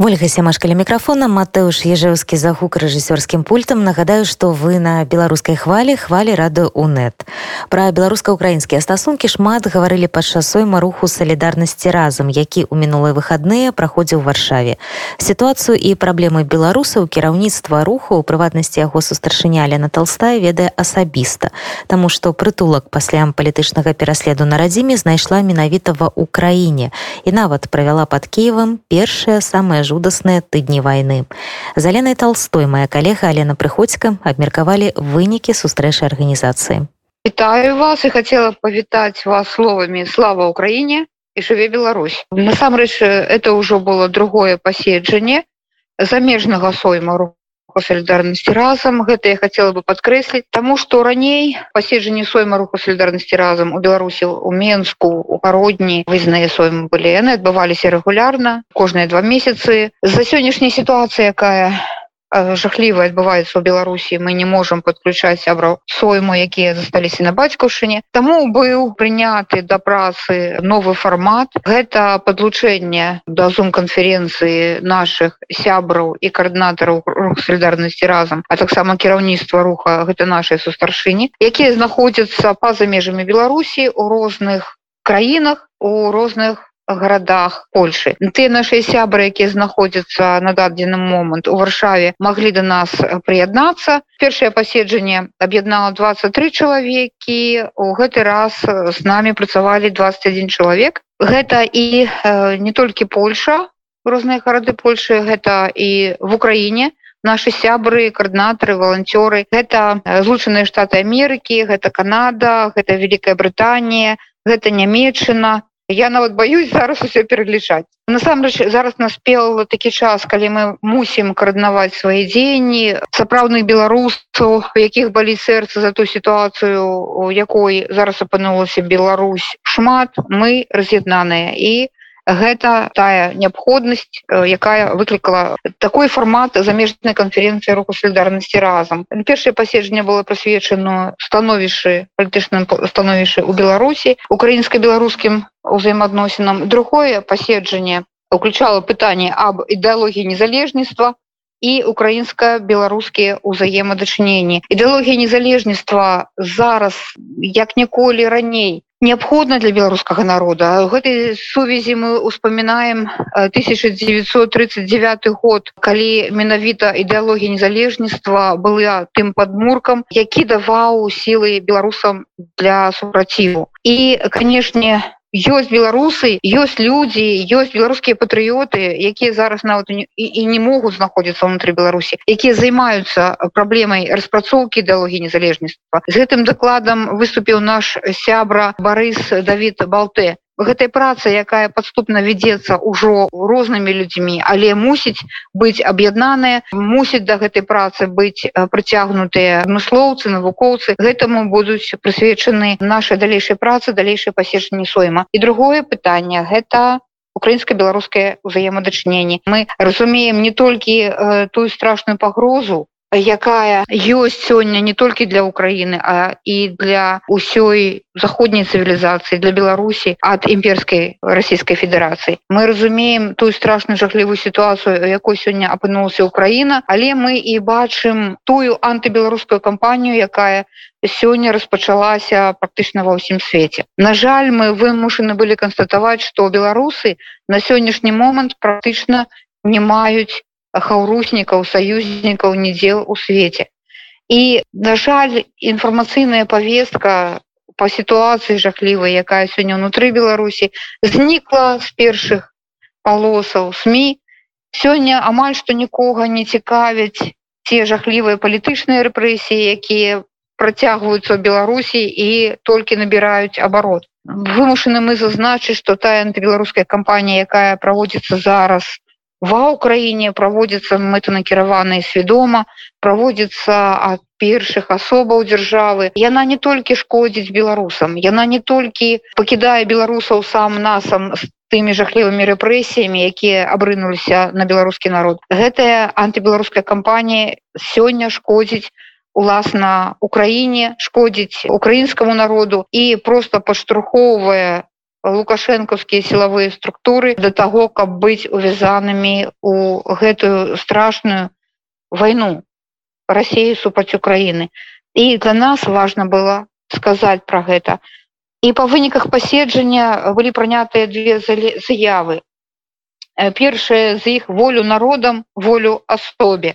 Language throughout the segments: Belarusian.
Ольга сямашкаля мікрафона Матэуш ежеўскі загук рэжысёрскім пультам нагадаю што вы на беларускай хвалі хвалі рады унет пра беларуска-украінскія стасункі шмат гаварылі падчас сойма руху салідарнасці разам які ў мінулыя выхадныя праходзіў варшаве. Сітуацыю і праблемы беларусаў кіраўніцтва руху у прыватнасці яго сустаршыня Лена толстая ведае асабіста Таму што прытулак пасля палітычнага пераследу на радзіме знайшла менавіта ва ўкраіне і нават правяла под кіевам першая самая жудасныя тыдні вайны. За Ленай Талстой моя калега Алена Прыходзька абмеркавалі вынікі сустрэчы арганізацыі. Вітаю вас і хацела павітаць вас словамі слава ўкраіне і жыве Беларусь. Насамрэч это ўжо было другое паседжанне замежнага соймару руху солідарнасці разам гэта я хотела бы подкрэсліць тому что раней паседжанне сойма руху солідарнасці разам у беларусі у менску у гародні вызнаныя соймы былі. Яны адбываліся рэгулярна кожныя два месяцы. За сённяшняй сітуацыі якая жахліва адбываецца ў беларусі мы не можемм подключаць сябраў сойму якія засталіся на бацькаўшыне таму быў прыняты да працы новы фармат гэта подлучэнне да зум канферэнцыі наших сябраў і каардынатараў рух солідарнасці разам а таксама кіраўніцтва руха гэта нашай сустаршыні якія знаходзяцца па-за межамі беларусі у розных краінах у розных гарадах Польшы ты наши сябры якія знаходзяцца на дадзены момант у варшаве могли до нас прыяднацца. Першае паседжанне аб'яднала 23 чалавекі. У гэты раз з нами працавалі 21 чалавек. Гэта і э, не толькі Польша розныя гарады Польшы гэта і в Украіне наши сябры коаардынатары волонцёры гэта злучаныя штаты Амерыкі гэта Канада гэта Великкая Брытанія гэта нямметчына я нават боюсь зараз усё пераглічаць насамрэч зараз наспел такі час калі мы мусім каардынаваць свае дзеянні сапраўдных беларусаў якіх балі сэрца за ту сітуацыю у якой зараз апынулася Беларусь шмат. Мы раз'яднаныя. І гэта тая неабходнасць якая выклікала такой фармат замежнай канферэнцыі руху солідарнасці разам. Першае паседжанне было прысвечано становішчы палітычным становішчы у беларусі украінска-беларускім узаемаадносінам другое паседжанне уключало пытанне аб ідэалогіі незалежніцтва і украінска-беларускія ўзаемадачыненні. Ідэалогія незалежніцтва зараз як ніколі раней неабходна для беларускага народа. Гэтай сувязі мы успамінаем 1939 год калі менавіта ідэалогія незалежніцтва была тым падмуркам які даваў сілы беларусам для супраціву і канешне ёсць беларусы ёсць людзі ёсць беларускія патрыёты якія зараз нават і, і не могуць знаходзіцца ўнутры беларусі якія займаюцца праблемай распрацоўкі ідэалогіі незалежніцтва. З гэтым дакладам выступіў наш сябра Барыс Давід балте гэтай працы якая падступна вядзецца ўжо рознымі людзьмі але мусіць быць аб'яднаная мусіць да гэтай працы быць прыцягнутыя адмыслоўцы навукоўцы. Гэтаму будуць прысвечаны нашай далейшай працы далейшай паседжанні сойма. І другое пытанне гэта украінска-беларускае ўзаемадачыненне. Мы разумеем не толькі э, тую страшную пагрозу якая ёсць сёння не толькі для Украіны а і для ўсёй заходняй цывілізацыі для Беларусі ад імперскай расійскай федэрацыі. Мы разумеем тую страшную жахлівую сітуацыю якой сёння апынулася Украіна але мы і бачым тую антыбеларускую кампанію якая сёння распачалася практычна ва ўсім свеце. На жаль мы вымушаны былі канстатаваць што беларусы на сённяшні момант практычна не маюць хаўруснікаў саюзнікаў недзел у свеце і на жаль інфармацыйная повестка по сітуацыі жахлівай якая сёння ўнутры беларусі знікла з першых палосаў сМ сёння амаль што нікога не цікавяць ці жахлівыя палітычныя рэпрэсіі якія працягваюцца ў беларусі і толькі набіраюць абарот. Вымушаны мы зазначыць што тая антыбеларуская кампанія якая праводзіцца зараз ва ўкраіне праводзіцца мэтанакіраваныя свядома праводзіцца ад першых асобаў дзяржавы яна не толькі шкодзіць беларусам яна не толькі пакідае беларусаў сам насам з тымі жахлівымі рэпрэсіямі якія абрынуліся на беларускі народ. Гэтая антыбеларуская кампанія сёння шкодзіць уласна Украіне шкодзіць украінскаму народу і просто падштурхоўвае лукашэнкаўскія сілавыя структуры да таго, каб быць увязанымі у гэтую страшную вайну рассеі супраць Украіны. І для нас важна было сказаць пра гэта. І па выніках паседжання былі прынятыя две заявы. Першае з іх волю народам волю асобе.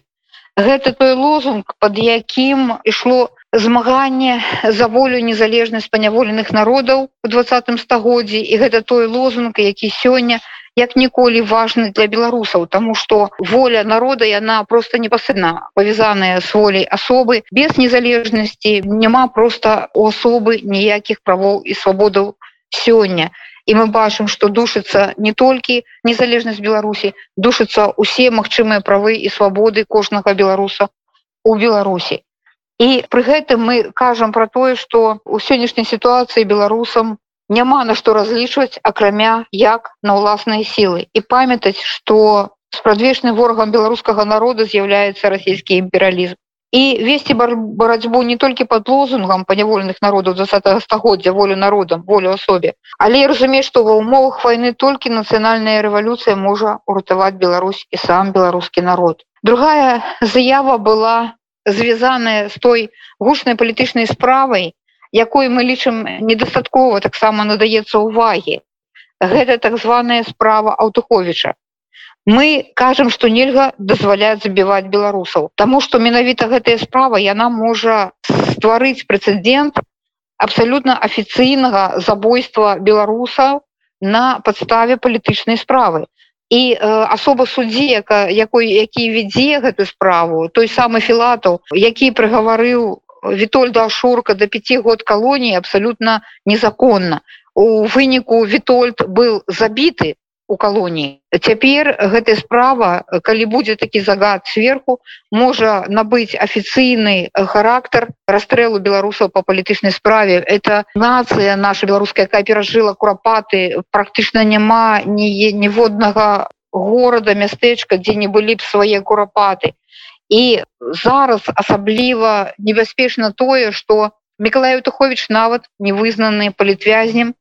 Гэта той лозунг, пад якім ішло змаганне за волю незалежнасць паняволеных народаў у двадцатым стагоддзі. І гэта той лозунг, які сёння як ніколі важны для беларусаў тому что воля народа яна просто непасрэдна павязаная с волей асобы. Без незалежнасці няма просто у асобы ніякіх правоў і свабодаў сёння. І мы бачым что душыцца не толькі незалежнасць беларусі душыцца усе магчымыя правы і свабоды кожнага беларуса у беларусі і пры гэтым мы кажам про тое что у сённяшняй сітуацыі беларусам няма на што разлічваць акрамя як на ўласныя сілы і памятаць што спрадвечным ворагам беларускага народа з'яўляецца расійскі імперыялізм і весці барацьбу не толькі под лозунгам панявольных народаў 20 стагоддзя волю народам волю асобе але разумець што ва ўмовах войны толькі нацыянальная рэвалюцыя можа уратаваць Беларусь і сам беларускі народ. Другая заява была звязаная з той гучнай палітычнай справай якой мы лічым недастаткова таксама надаецца увагі. Гэта так званая справа аўтуховича мы кажам что нельга дазваляць забіваць беларусаў тому что менавіта гэтая справа яна можа стварыць прэцэдент абсалютна афіцыйнага забойства беларусаў на подставе палітычнай справы і э, асоба суддзі яка якой які вядзе гэтую справу той самы філатаў які прыгаварыў вітольда шурка до 5 год калоніі абсолютно незаконна у выніку вітольд был забіты у калоніі. Цяпер гэтая справа калі будзе такі загад сверху можа набыць афіцыйны характар расстрэлу беларусаў по палітычнай справе. Это нацыя наша беларуская якая перажыла курапаты практычна няма ні ніводнага горада мястэчка дзе не былі б свае курапаты і зараз асабліва небяспечна тое что міколай тухович нават не вызнаны палітвязнем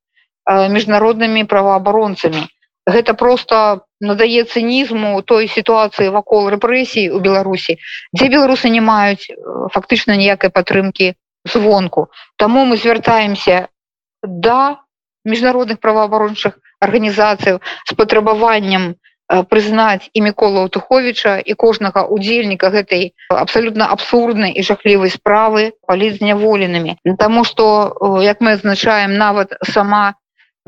міжнароднымі праваабаронцамі гэта просто надае цынізму той сітуацыі вакол рэпрэсій у беларусі дзе беларусы не маюць фактычна ніякай падтрымки звонку. Таму мы звяртаемся да міжнародных праваабарончых арганізацыяў з патрабаваннем прызнаць і мікола туховича і кожнага удзельніка гэтай абсалютна абсурднай і жахлівай справы паліць зняволенымі. Таму што як мы адзначаем нават сама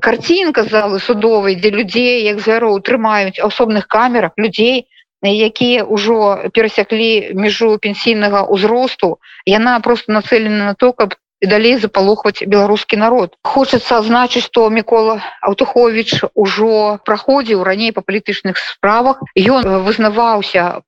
карцінка залы судовай дзе людзей як звяроў трымаюць асобных камерах людзей якія ўжо перасяклі мяжу пенсійнага ўзросту. Яна просто нацелена на то каб далей запалохваць беларускі народ. Хочацца азначыць што мікола аўтухович ужо праходзіў раней па палітычных справах. Ён вызнаваўся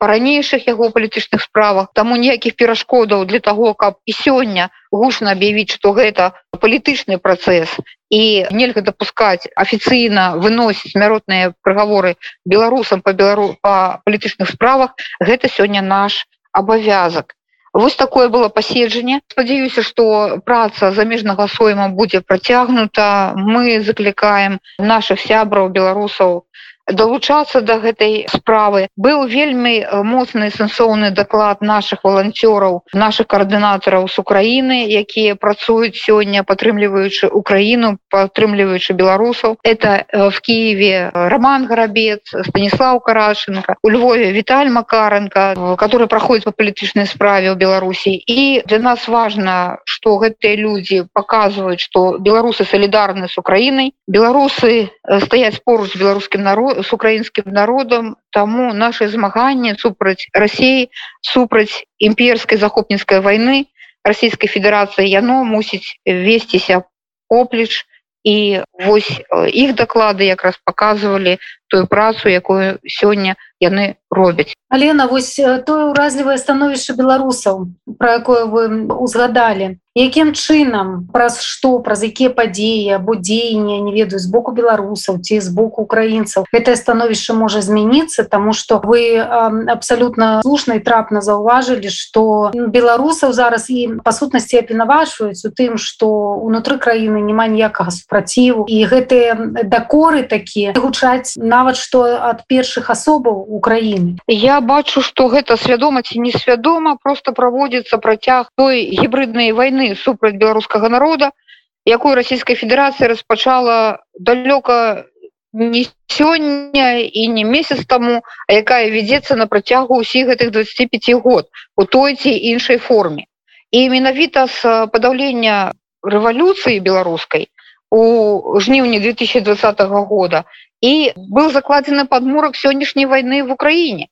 ранейшых яго палітычных справах. Таму ніякіх перашкодаў для того каб і сёння гучна аб'явіць што гэта палітычны працэс. І нельга дапускаць афіцыйна выносіць смяротныя прыгаворы беларусам па белару па палітычных справах. Гэта сёння наш абавязак. Вось такое было паседжанне. Спадзяюся што праца замежнага сойма будзе працягнута. Мы заклікаем наших сябраў беларусаў далучацца до гэтай справы быў вельмі моцны сэнсоўны даклад наших волонцёраў наших коаардынатараў с Украіны якія працуюць сёння падтрымліваючы Украіну падтрымліваючы беларусаў. Это в Киеве роман гарабец станіслав карашенко у Львове Віталь макаренко который проходит по палітычнай справе ў Беларусі і для нас важно что гэтыя люди показывают что беларусы солідарны с Украінай беларусы стаяць поруч беларускім народом с украінскім народам таму наше змаганне супраць Росіі супраць імперскай захопніцкай войны. Российской Федерацыі яно мусіць весціся оплеч. І вось іх даклады якраз показывалі тую працу якую сёння яны робяць. Алена вось тое ўразлівае становішча беларусаў про якое вы узгадалі якім чынам праз што праз якія падзеі або дзеяння не ведаю з боку беларусаў ці з боку украінцаў гэтае становішча можа змяніцца тому что вы абсалютна слушна і трапна заўважылі что беларусаў зараз і па сутнасці апінавашваюць у тым что унутры краіны няма ніякага супраціву. І гэтыя дакоры такія гучаць нават што ад першых асобаў Украіны я бачу что гэта свядома ці несвядома просто праводзіцца працяг той гібриднай войны супраць беларускага народа якую расійская федерацыя распачала далёка не сёння і не месяц таму а якая вядзецца на працягу ўсіх гэтых 25 год у той ці іншай форме. І менавіта з падаўлення рэвалюцыі беларускай у жніўні 2020 года і быў закладзены падмурак сённяшняй войны в Украіне.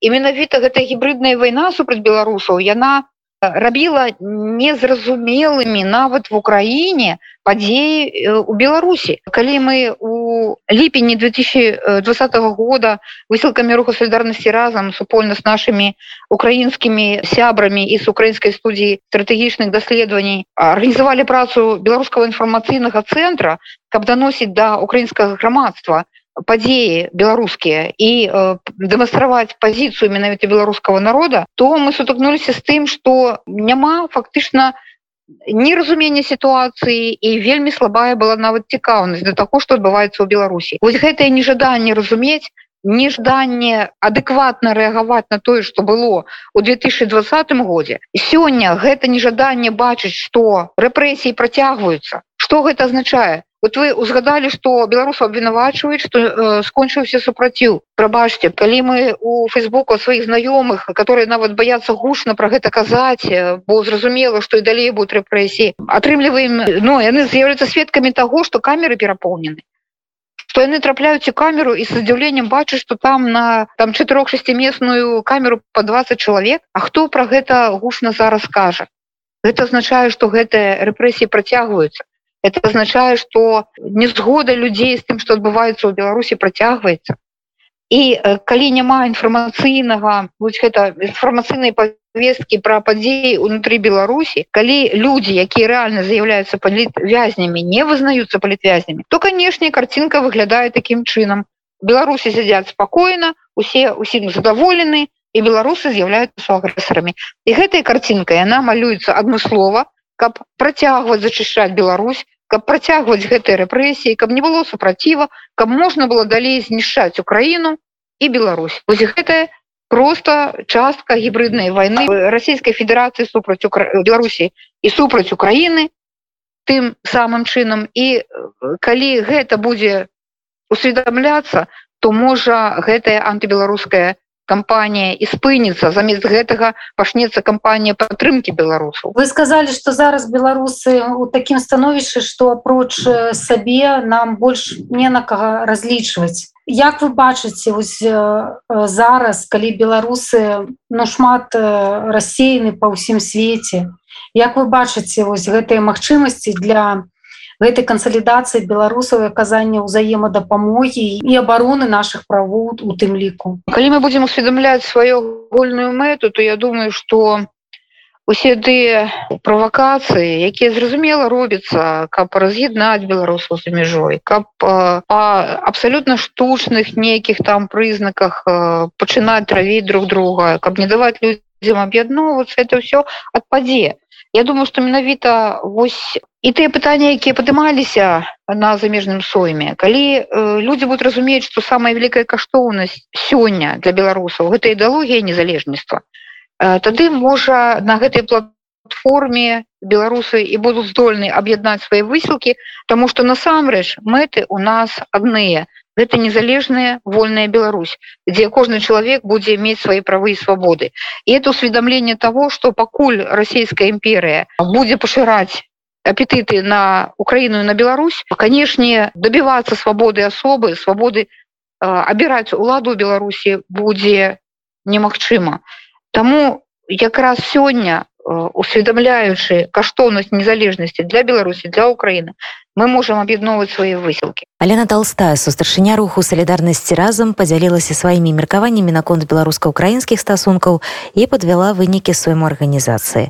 І менавіта гэтая гібридная вайна супраць беларусаў яна рабіла незразумелымі нават в Украіне падзеі у Беларусі. Калі мы у ліпені 2020 года высылкамі руху солідарнасці разам супольна з нашими украінскімі сябрамі і з украінскай студіі стратэгічных даследаваній арганізавалі працу беларускага інфармацыйнага цэнтра каб даносіць да украінскага грамадства падзеі беларускія і э, дэманстраваць пазіцыю менавіта беларускага народа то мы сутыкнуліся з тым что няма фактычна неразумення сітуацыі і вельмі слабая была нават цікаўнасць да таго што адбываецца ў беларусі. Вось гэтае нежаданне разумець нежданне адэкватна рэагаваць на тое што было у 2020 годзе. Сёння гэта нежаданне бачыць што рэпрэсіі працягваюцца. Что гэта азначае вот вы узгадали что беларус абвінавачваюць что э, скончыўся супраціў прабачьте калі мы у фейсбуку сваіх знаёмых которые нават баяцца гучна про гэта казаць бо зразумела что і далей будут рэпрэсіі атрымліваем но яны з'яўляются сведкамі того что камеры перапоўнены. Что яны трапляюць у камеру і с удзіўленнем бачыць что там на там четырех шестиместную камеру по 20 чалавек. А хто про гэта гучна зараз кажа? Это означае что гэтыя рэпрэсіі працягваюцца это означае что незгода людзей з тым что адбываецца ў беларусі працягваецца і э, калі няма інфармацыйнага будь гэта інфармацыйнай повесткі пра падзеі унутры беларусі калі людзі якія рэальна з'яўляюцца палітвязнямі не вызнаюцца палітвязнямі то канешне карцінка выглядае такім чынам беларусі сядзяць спакойна усе усім задаволены і беларусы з'яўляюцца агрэсарамі і гэтай карцінкай яна малюецца адмыслова каб працягваць зачышчаць Беларусь каб працягваць гэтыя рэпрэсіі каб не было супраціва каб можна было далей знішчаць украіну і Беларусь. Вось гэтая просто частка гібриднай войны расійскай федерацыі супраць беларусі і супраць украіны тым самым чынам. І калі гэта будзе усведамляцца то можа гэтая антыбеларуская кампанія і спыніцца. Замест гэтага пачнецца кампанія падтрымки беларусаў. Вы сказали что зараз беларусы у такім становішчы что апроч сабе нам больш не на кага разлічваць. Як вы бачыце вось зараз калі беларусы ну шмат рассеяны па ўсім свеце? Як вы бачыце вось гэтыя магчымасці для для гэтай кансалідацыі беларусаў аказання ўзаемадапамогі і абароны наших правоў у тым ліку калі мы будемм усведамляць сваю гольную мэту то я думаю что усе тыя правакацыі якія зразумела робяцца каб раз'яднаць беларусаў за мяжой каб па абсалютна штучных нейкіх там прызнаках пачынаць травіць друг друга каб не даваць людзям аб'ядноўвацца это ўсё адпадзе Я думаю что менавіта вось і тыя пытанні якія падымаліся на замежным сойме калі э, людзі будуць разумець што самая вялікая каштоўнасць сёння для беларусаў гэта ідэалогія незалежніцтва э, тады можа на гэтай платформе беларусы і будуць здольны аб'яднаць свае высілкі тому что насамрэч мэты у нас адныя. Гэта незалежная вольная Беларусь дзе кожны чалавек будзе мець свои правы і свабоды. І это усведомленне того что пакуль расійская імперыя будзе пашыраць апетыты на Украіну на Беларусь канешне добівацца свабоды асобы свабоды абіраць уладу Беларусі будзе немагчыма Таму якраз сёння усведамляючы каштоўнасць незалежнасці для беларусі для украины мы можем аб'ядноўваць свае высілкі алена толстая сустарчыня руху салідарнасці разам подзялілася сваімі меркаваннямі наконт беларуска-украінскіх стасункаў і подвяла вынікі свайму арганізацыі